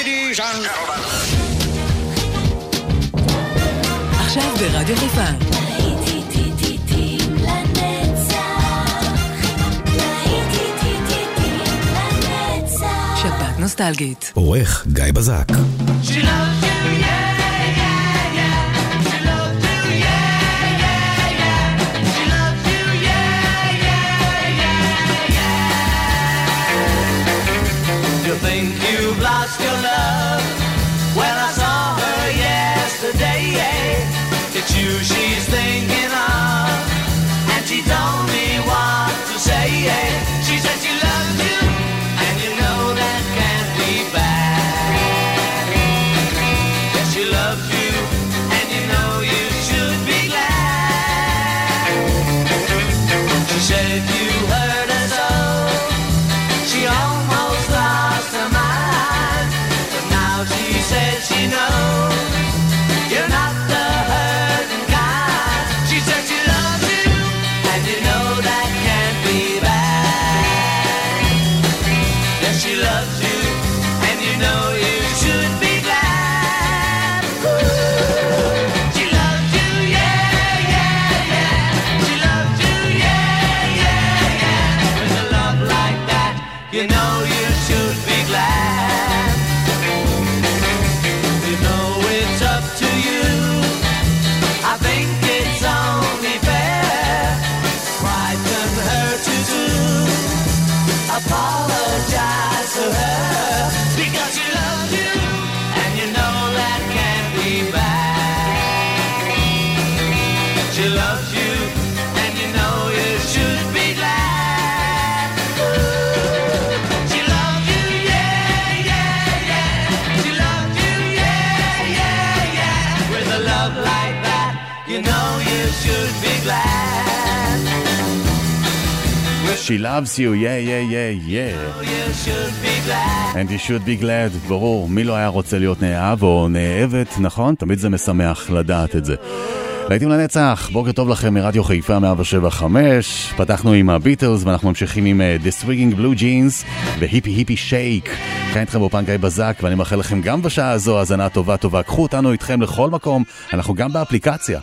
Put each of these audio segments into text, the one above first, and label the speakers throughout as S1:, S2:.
S1: ladies and gentlemen.
S2: עכשיו ברדיו חיפה. שפעת נוסטלגית.
S3: עורך גיא בזק.
S4: שילמתי She loves you, yeah, yeah, yeah, yeah. And you should be glad,
S5: ברור, מי לא היה רוצה להיות נאהב או נאהבת, נכון? תמיד זה משמח לדעת את זה. להיטים לנצח, בוקר טוב לכם מרדיו חיפה 175, פתחנו עם הביטלס ואנחנו ממשיכים עם אה, The Swigging Blue Jeans והיפי היפי שייק. כאן איתכם באופן גיא בזק ואני מאחל לכם גם בשעה הזו האזנה טובה טובה. קחו אותנו איתכם לכל מקום, אנחנו גם באפליקציה.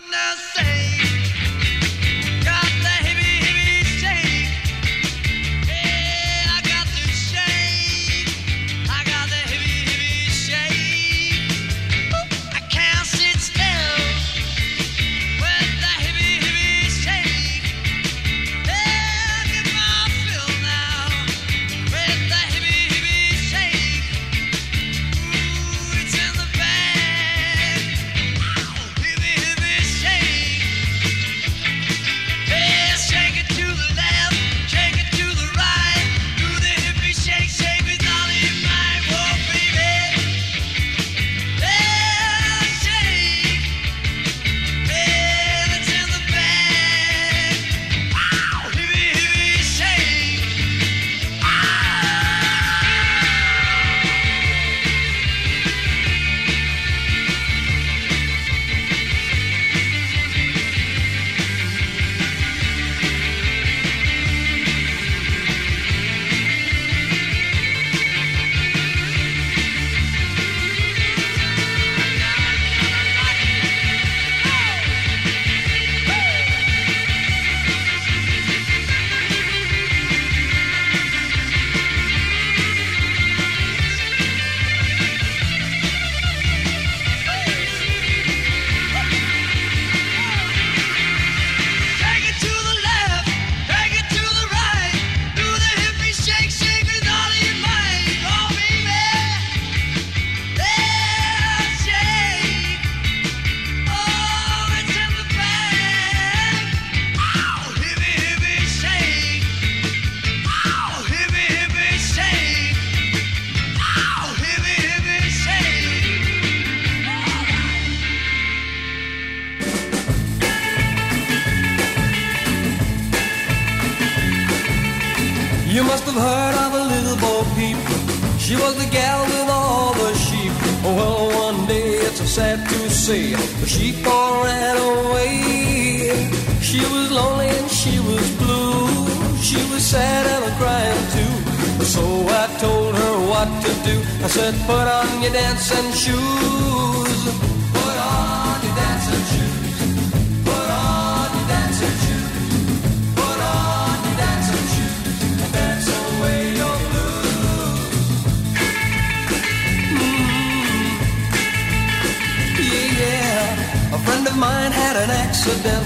S6: Mine had an accident.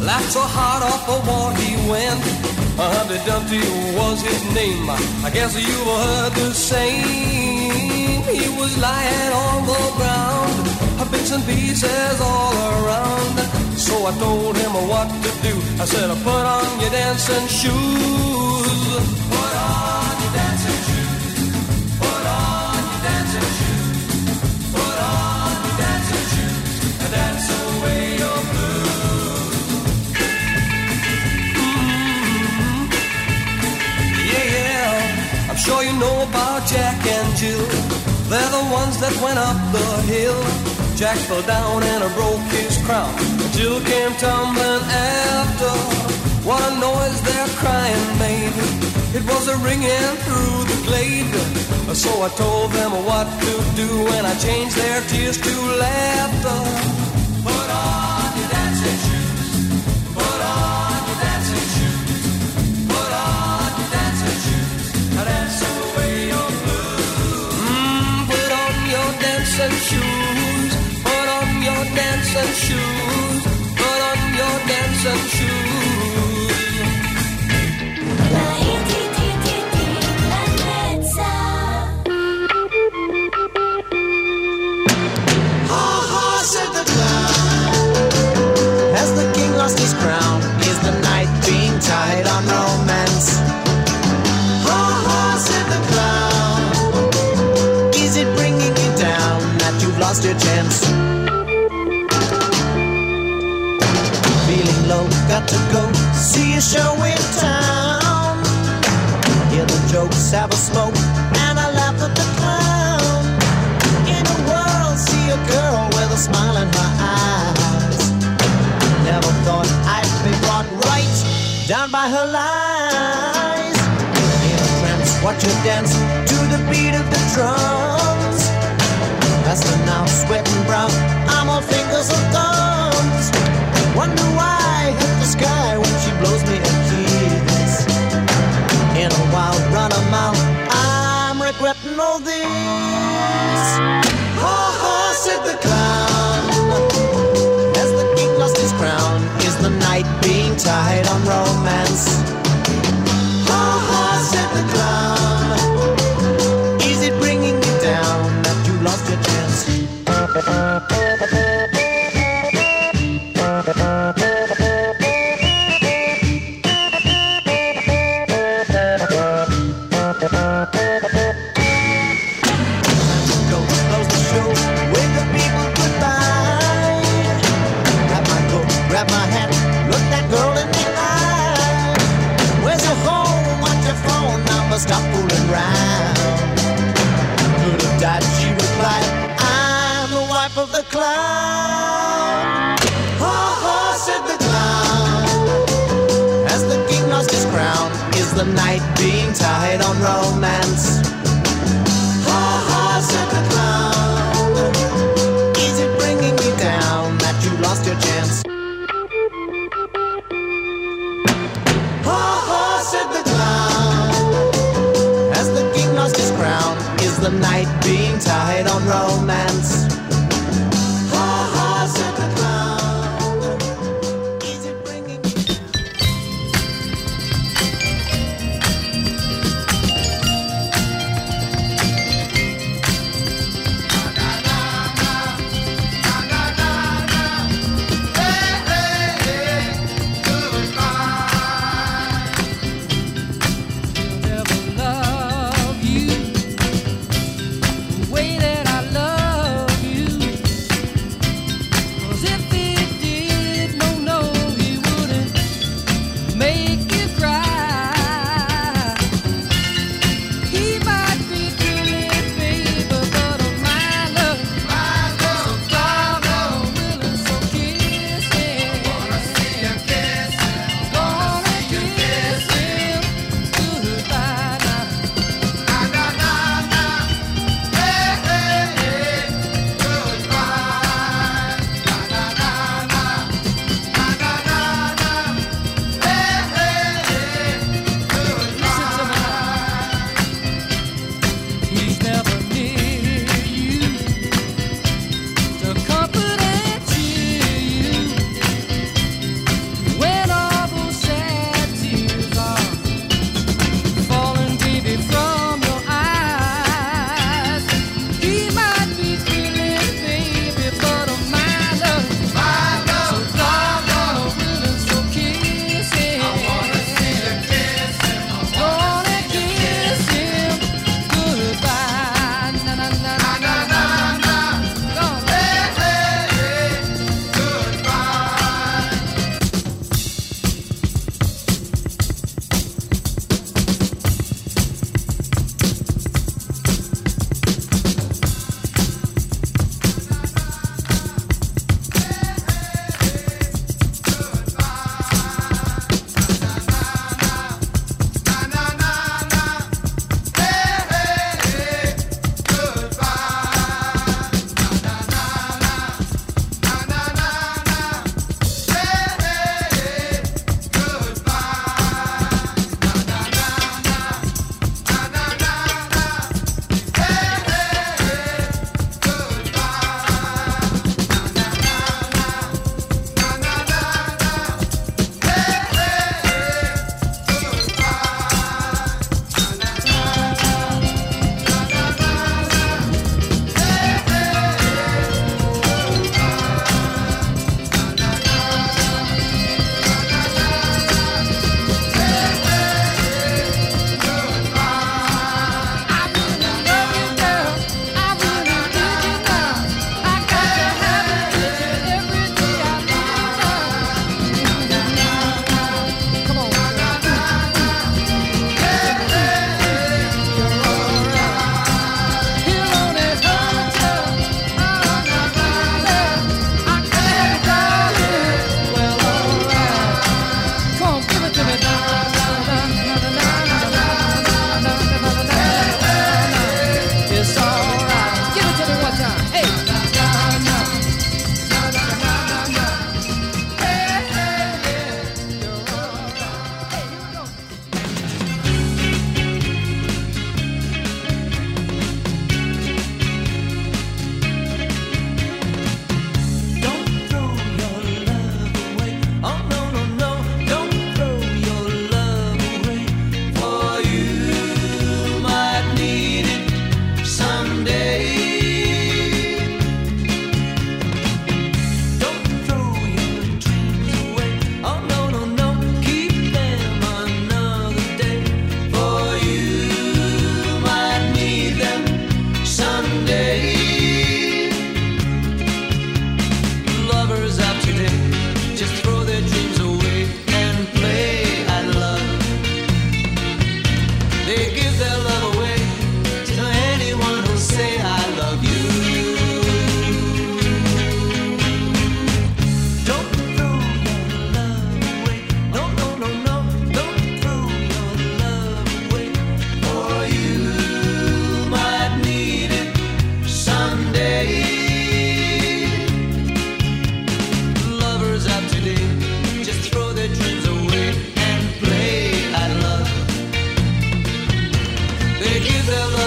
S6: Laughed so hard off the wall he went. Humpty Dumpty was his name. I guess you've heard the same. He was lying on the ground, bits and pieces all around. So I told him what to do. I said, put on your dancing shoes. Put on your dancing shoes. I'm sure you know about Jack and Jill. They're the ones that went up the hill. Jack fell down and broke his crown. Jill came tumbling after. What a noise their crying made. It was a ringing through the glade. So I told them what to do and I changed their tears to laughter. Shoes. Put on your dancing shoes.
S7: Said the clown. As the king lost his crown, is the night being tied on romance? Said the clown. Is it bringing you down that you've lost your chance? To go see a show in town. Hear the jokes, have a smoke, and I laugh at the clown. In the world, see a girl with a smile in her eyes. Never thought I'd be brought right down by her lies. In a trance, watch her dance to the beat of the drums. Faster now, sweating brown, I'm all fingers and thumbs. Wonder why All this. Ha ha, said the clown. As the king lost his crown, is the night being tied on romance? The night being tied on romance? Ha ha, said the clown. Is it bringing you down that you lost your chance? Ha ha, said the clown. As the king lost his crown, is the night being tied on romance?
S8: develop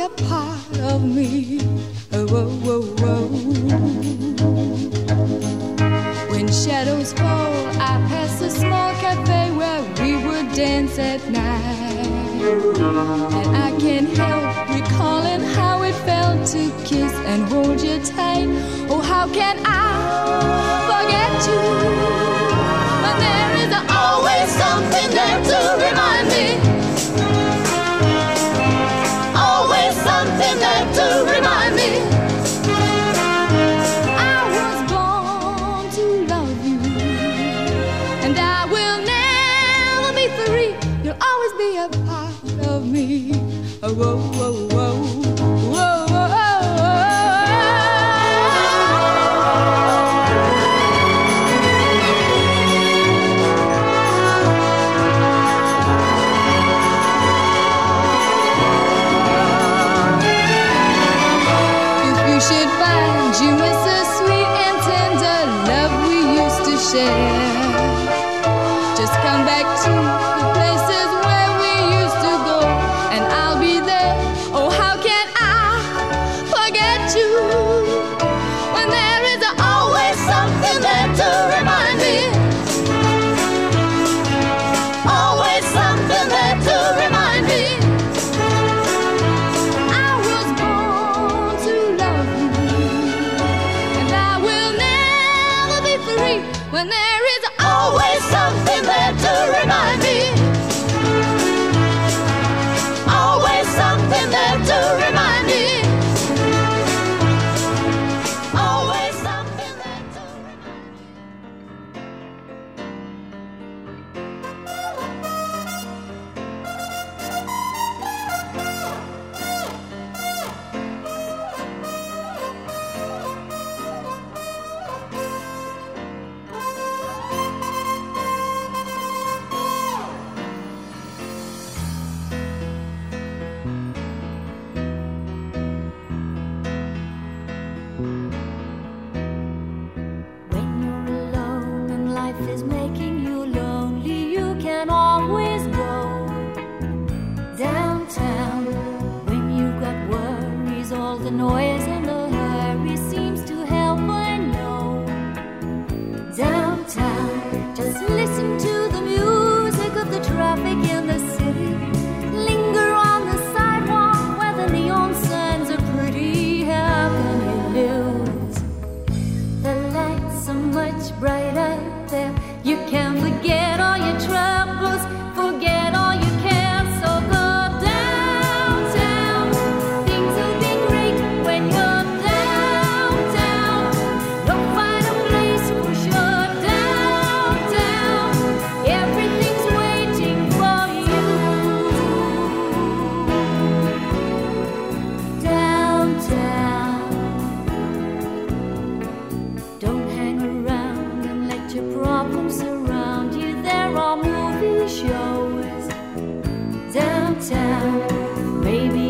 S8: a part of me. Oh, whoa, whoa, whoa. When shadows fall, I pass a small cafe where we would dance at night. And I can't help recalling how it felt to kiss and hold you tight. Oh, how can I forget you? But there is always something there to whoa, whoa.
S9: down,
S4: baby.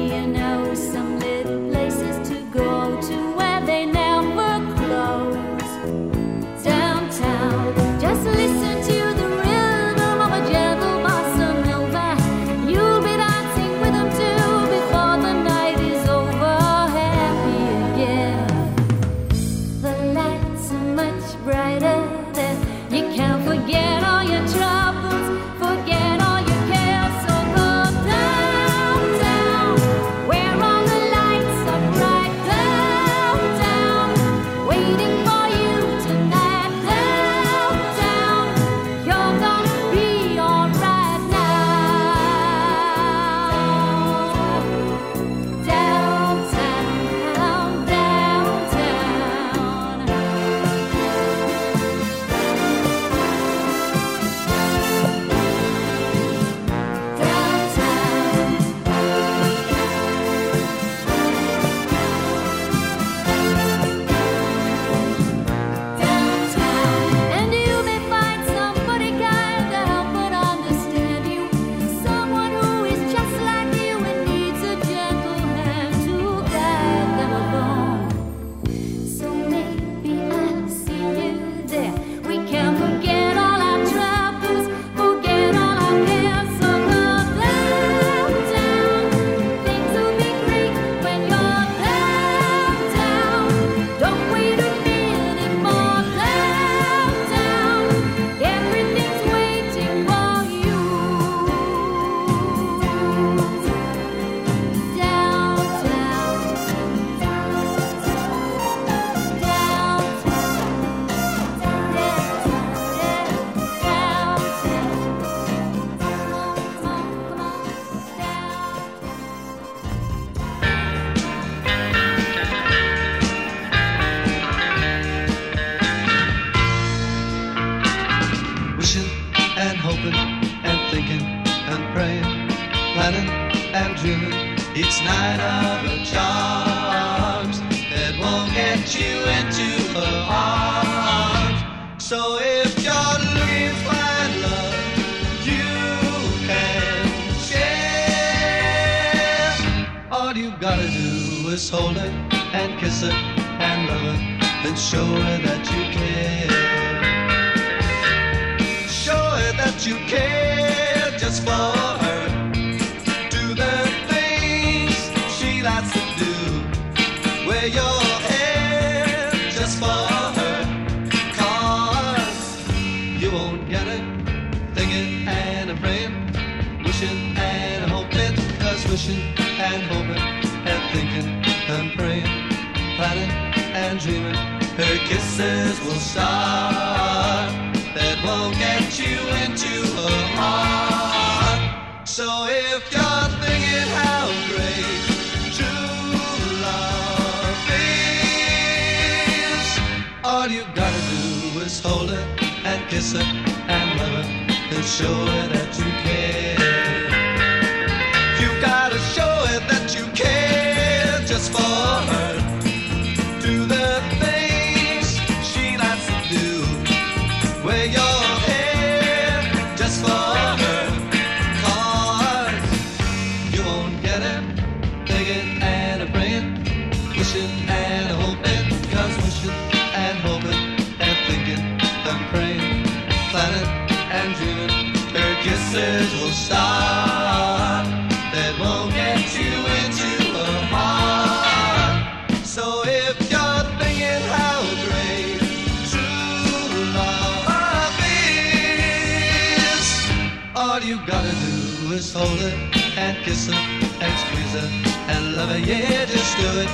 S4: lover, yeah, just do it.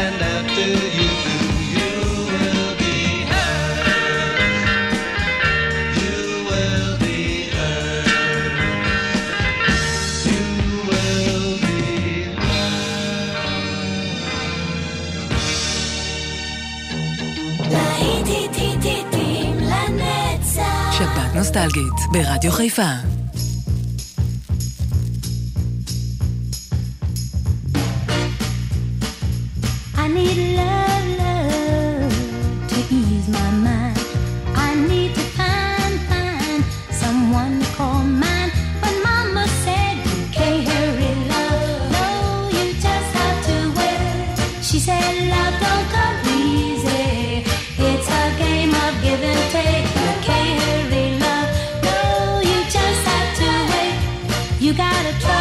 S4: And after you do, you will be hers. You will be hers. You will be hers. להיט, היט, היט,
S9: היטים לנצח.
S2: שבת נוסטלגית ברדיו חיפה.
S9: You gotta
S1: try.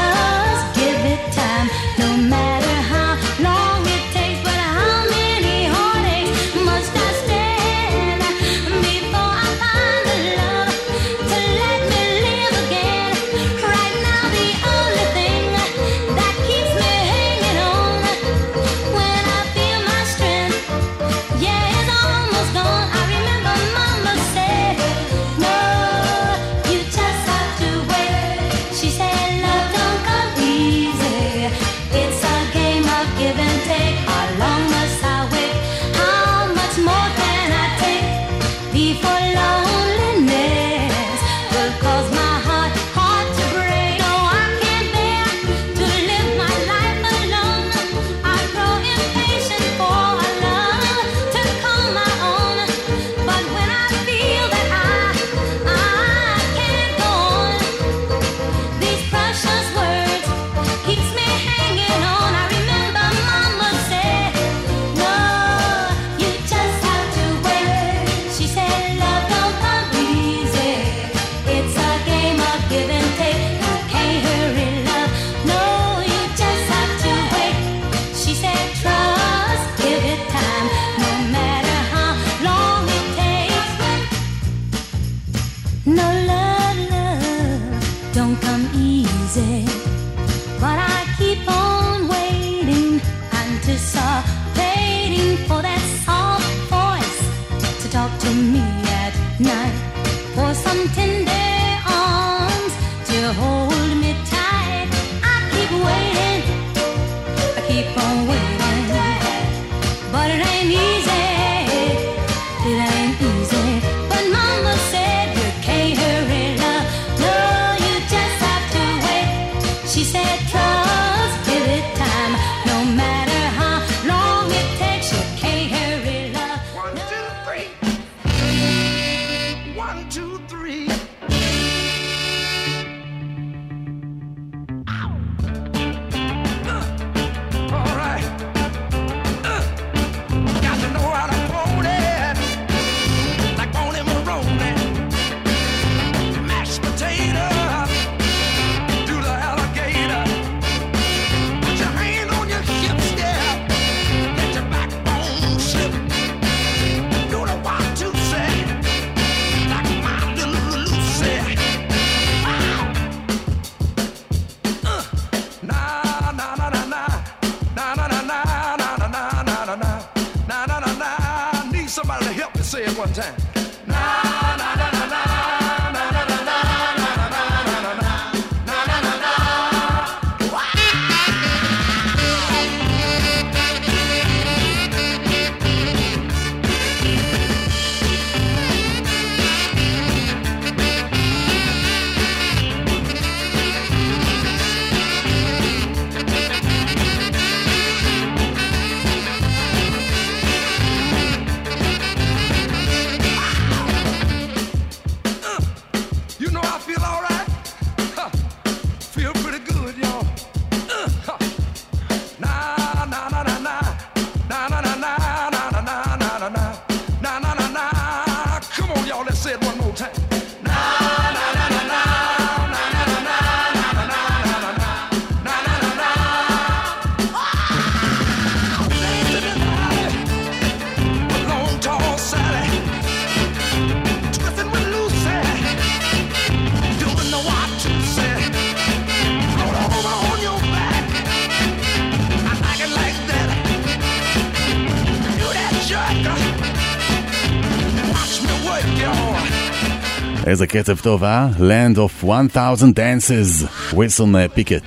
S10: איזה קצב טוב, אה? Land of 1000 Dances, ווילסון פיקט.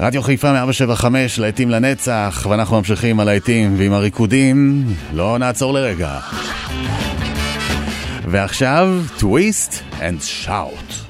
S10: אה, רדיו חיפה 175, להיטים לנצח, ואנחנו ממשיכים על להיטים ועם הריקודים, לא נעצור לרגע. ועכשיו, טוויסט אנד שאוט.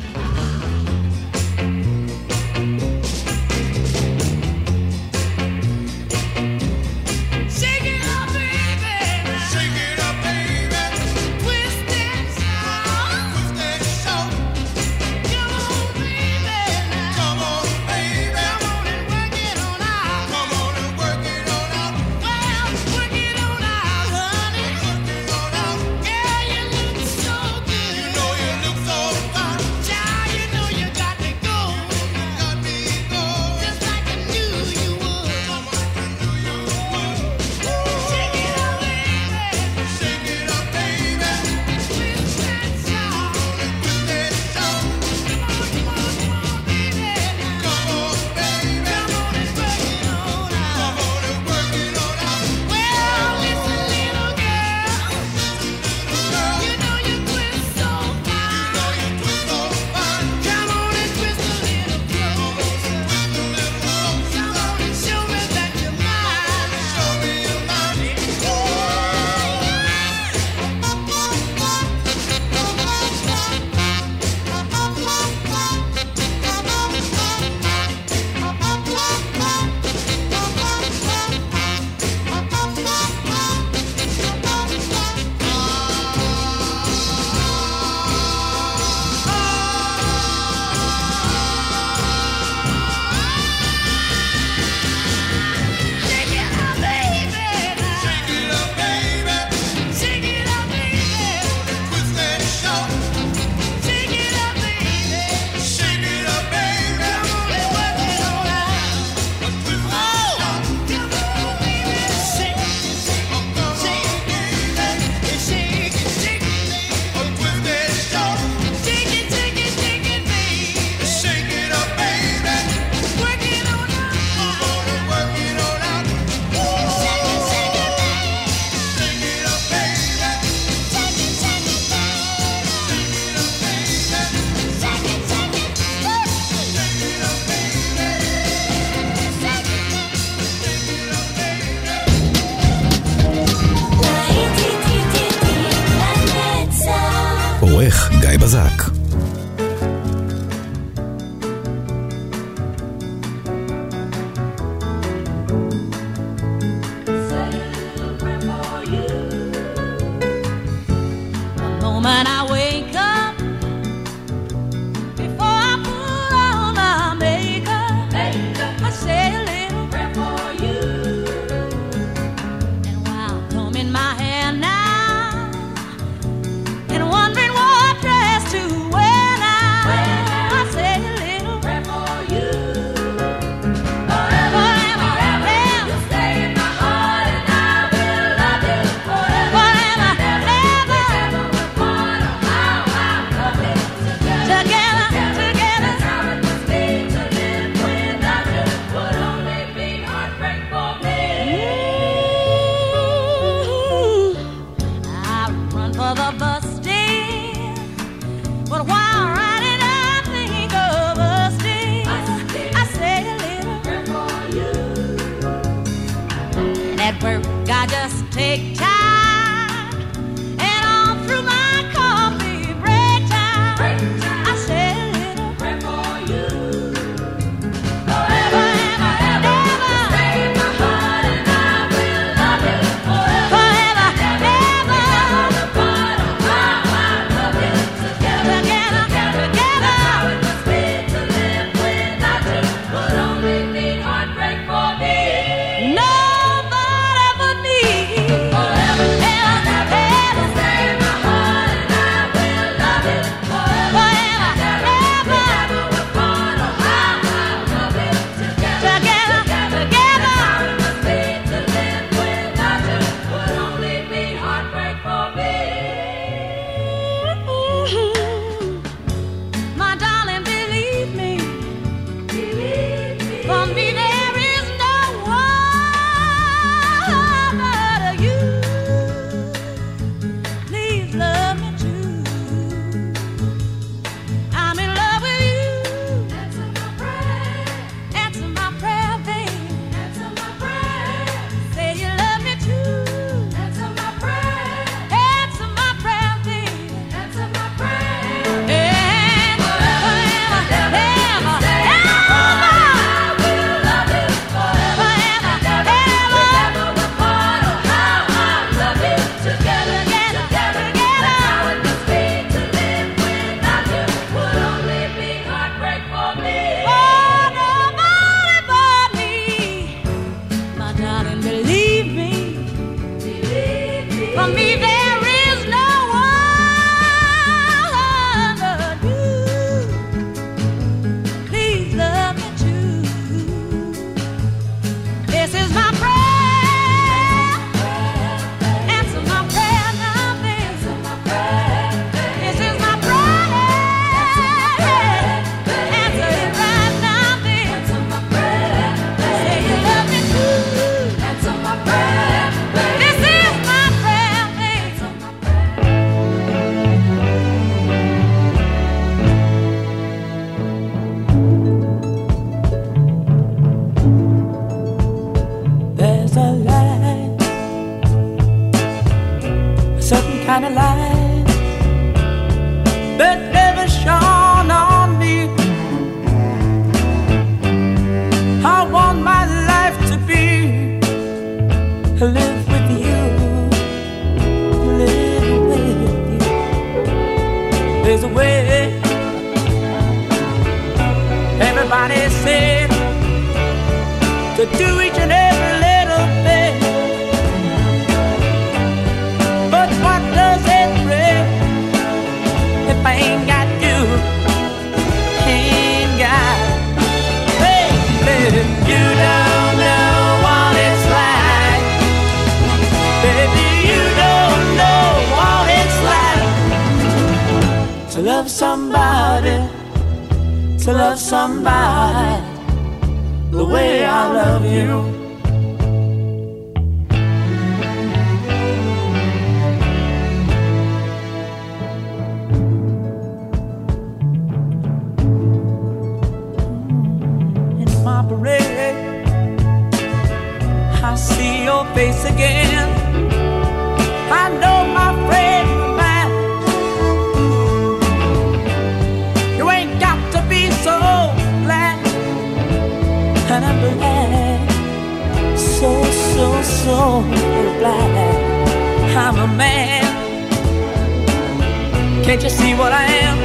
S11: Can't you see what I am?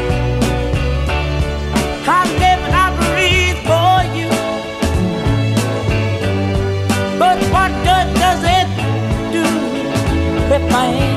S11: I live and I breathe for you. But what good does it do if I ain't?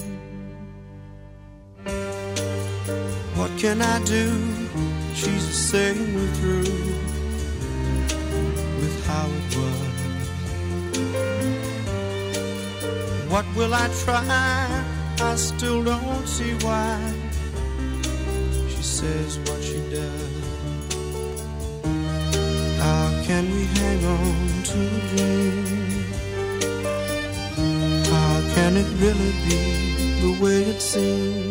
S12: What can I do? She's the same through with how it was. What will I try? I still don't see why she says what she does. How can we hang on to a dream? How can it really be the way it seems?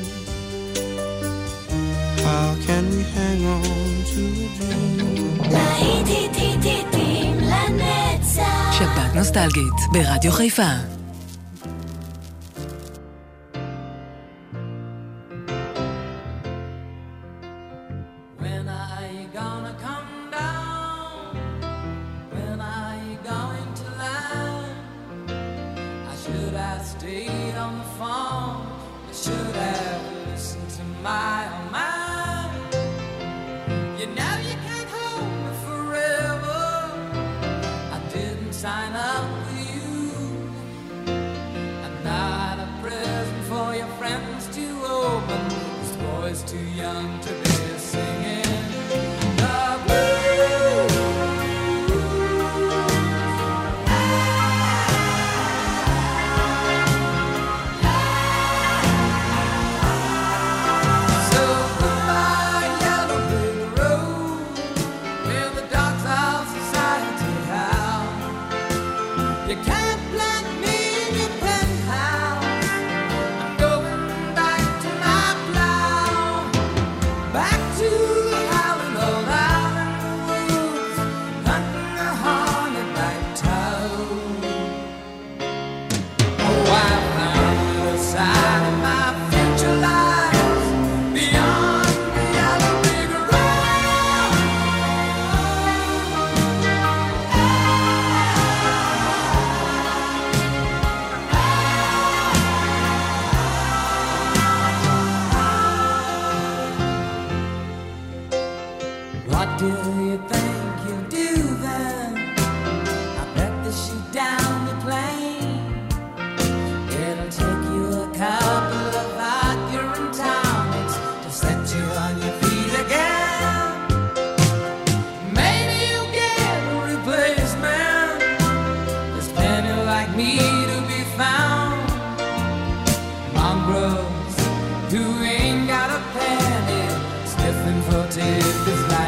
S13: Going to land? I should have stayed on the phone. I should have listened to my own mind. You know young to sniffing for tips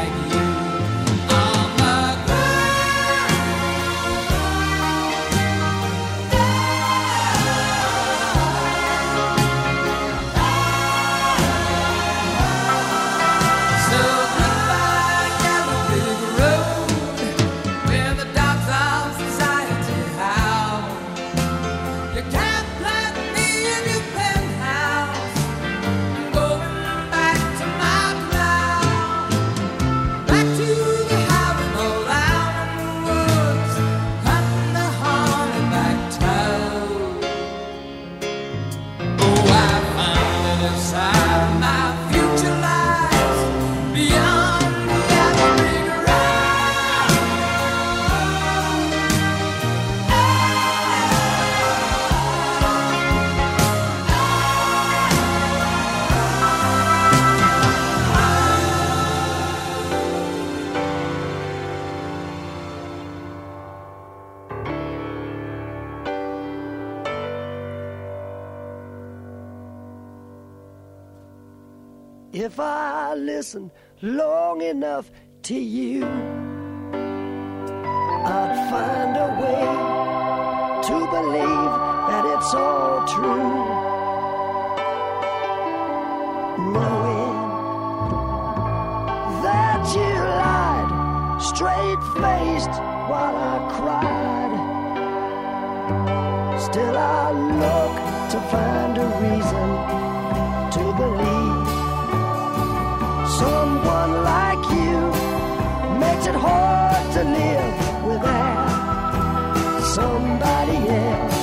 S14: makes it hard to live without somebody else.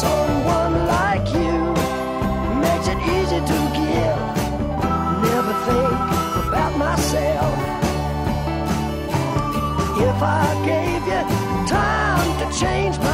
S14: Someone like you makes it easy to give. Never think about myself. If I gave you time to change my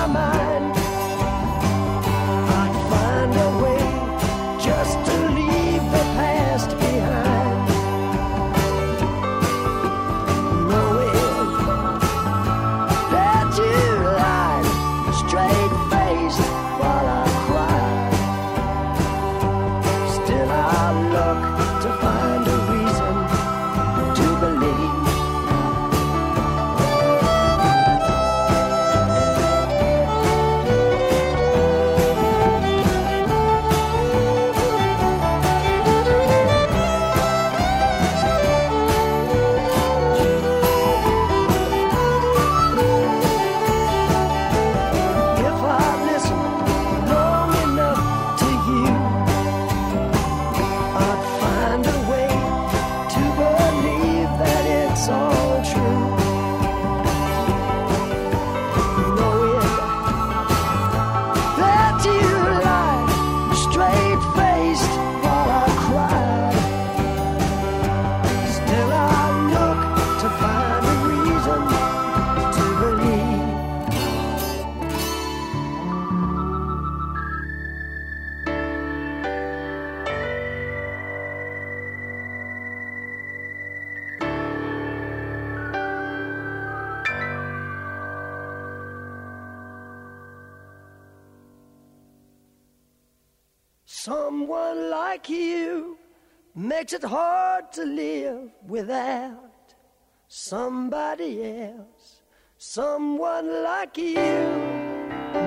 S14: Someone like you makes it hard to live without somebody else. Someone like you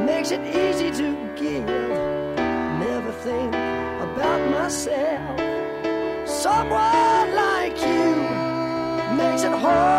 S14: makes it easy to give. Never think about myself. Someone like you makes it hard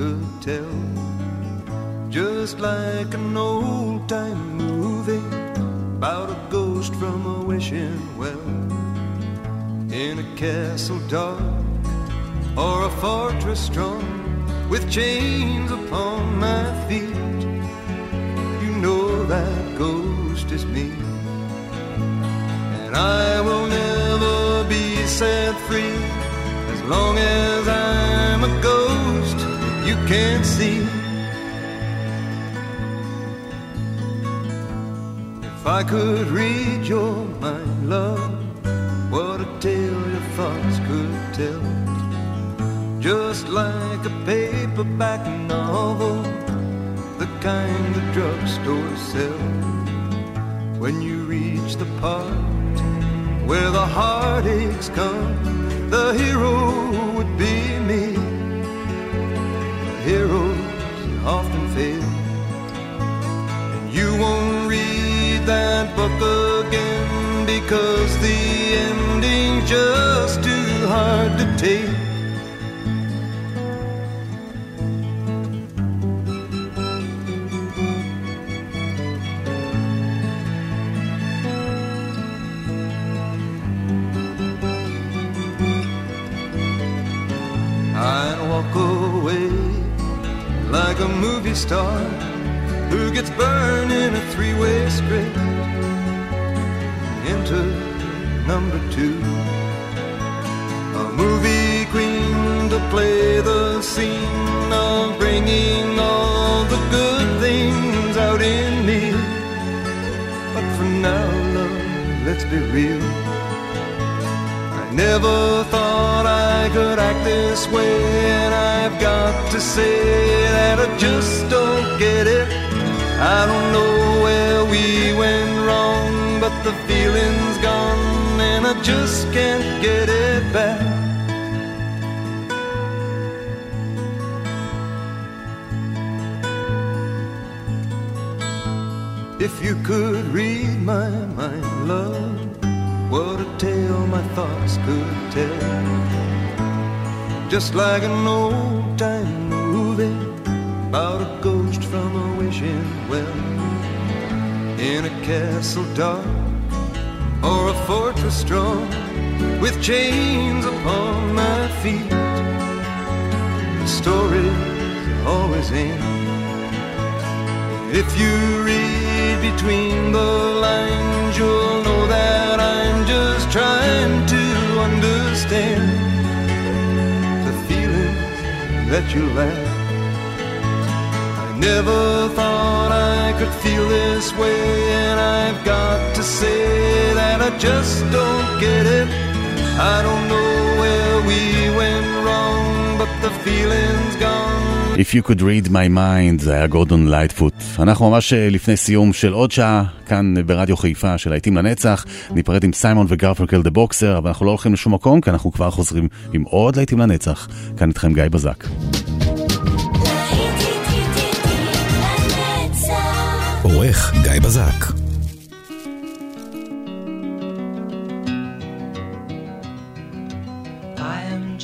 S4: could tell. Just like an old time movie about a ghost from a wishing well. In a castle dark or a fortress strong with chains upon my feet. You know that ghost is me and I will never be set free as long as I'm a ghost you can't see. If I could read your mind, love, what a tale your thoughts could tell. Just like a paperback novel, the kind the drugstore sells. When you reach the part where the heartaches come, the hero would be me. The hero's often fail. And you won't read that book again because the ending's just too hard to take. A movie star who gets burned in a three-way script. Enter number two, a movie queen to play the scene of bringing all the good things out in me. But for now, love, let's be real. I never thought I could act this way, I've got to say that I just don't get it. I don't know where we went wrong, but the feeling's gone, and I just can't get it back. If you could read my mind, love, what a tale my thoughts could tell. Just like an old time movie about a ghost from a wishing well. In a castle dark or a fortress strong with chains upon my feet. The stories always end. If you read between the lines, you'll know that I'm just trying to understand that you left. I never thought I could feel this way, and I've got to say that I just don't get it. I don't know where we went wrong, but the feeling's gone.
S5: If you could read my mind, זה היה גורדון לייטפוט. אנחנו ממש אה, לפני סיום של עוד שעה, כאן אה, ברדיו חיפה של להיטים לנצח. ניפרד עם סיימון וגרפרקל דה בוקסר, אבל אנחנו לא הולכים לשום מקום, כי אנחנו כבר חוזרים עם עוד להיטים לנצח. כאן איתכם גיא בזק.
S3: עורך גיא בזק.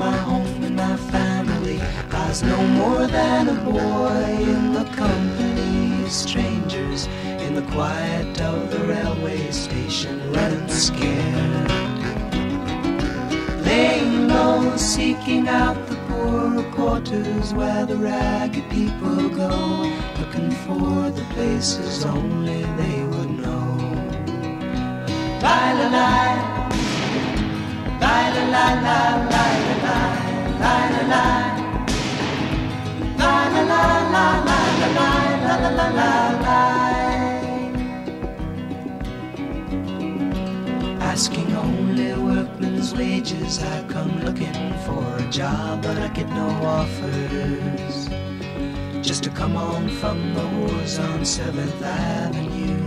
S15: My home and my family, I was no more than a boy in the company of strangers in the quiet of the railway station, running scared. Laying low, seeking out the poorer quarters where the ragged people go, looking for the places only they would know. Lie, lie, lie. Lie, lie, lie, lie, lie, Asking only workmen's wages, I come looking for a job, but I get no offers. Just to come home from the wars on Seventh Avenue.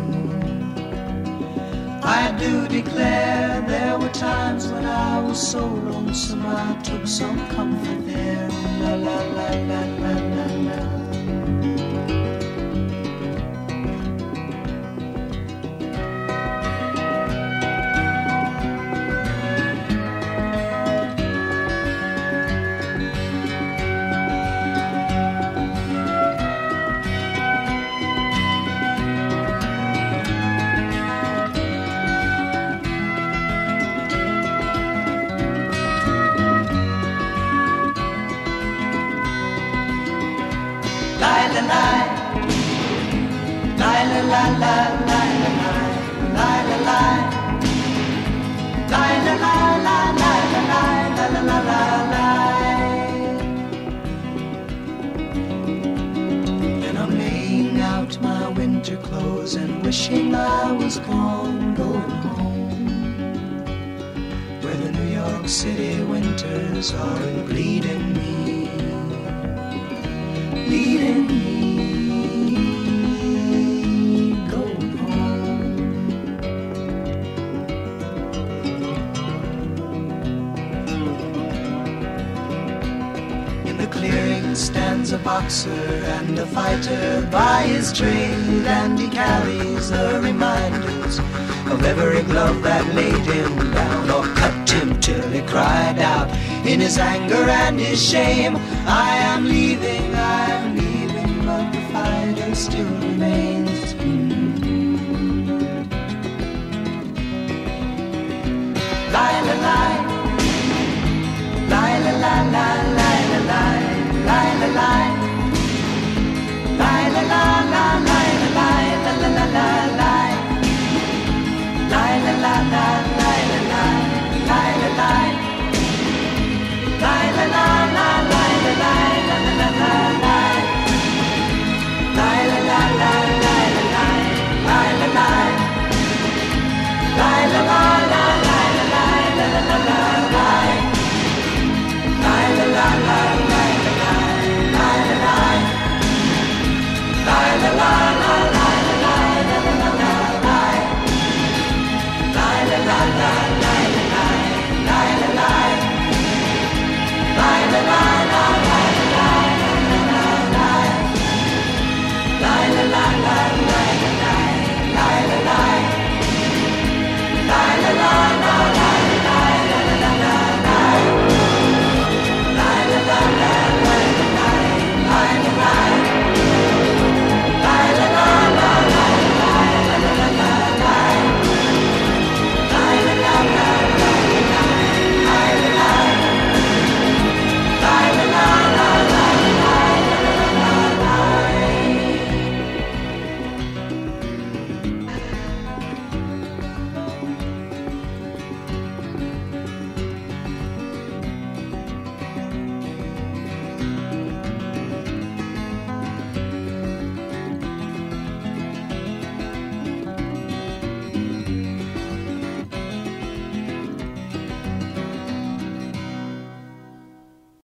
S15: I do declare there were times when I was so lonesome I took some comfort there. La la